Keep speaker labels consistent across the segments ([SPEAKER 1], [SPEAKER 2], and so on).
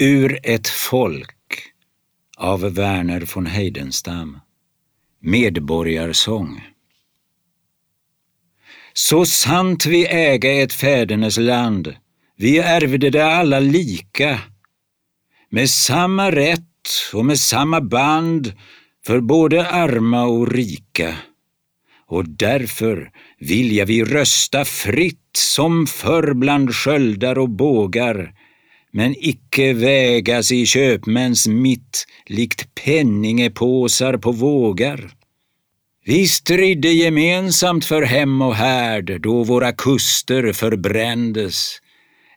[SPEAKER 1] Ur ett folk av Verner von Heidenstam Medborgarsång. Så sant vi äga ett fädernes land, vi ärvde det alla lika, med samma rätt och med samma band för både arma och rika. Och därför vilja vi rösta fritt som förr bland sköldar och bågar, men icke vägas i köpmäns mitt likt penningepåsar på vågar. Vi stridde gemensamt för hem och härd då våra kuster förbrändes.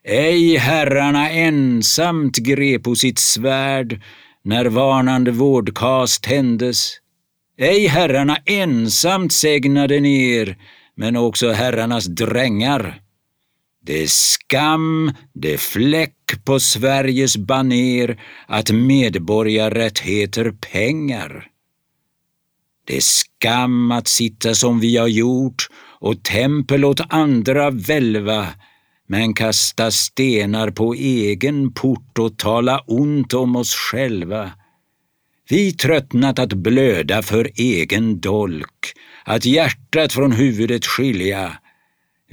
[SPEAKER 1] Ej herrarna ensamt grep på sitt svärd när varnande vårdkas tändes. Ej herrarna ensamt segnade ner, men också herrarnas drängar. Det är skam, det är fläck på Sveriges baner att medborgarrätt heter pengar. Det är skam att sitta som vi har gjort och tempel åt andra välva, men kasta stenar på egen port och tala ont om oss själva. Vi tröttnat att blöda för egen dolk, att hjärtat från huvudet skilja.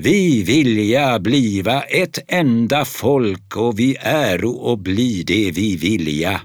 [SPEAKER 1] Vi vilja bliva ett enda folk och vi äro och bli det vi vilja.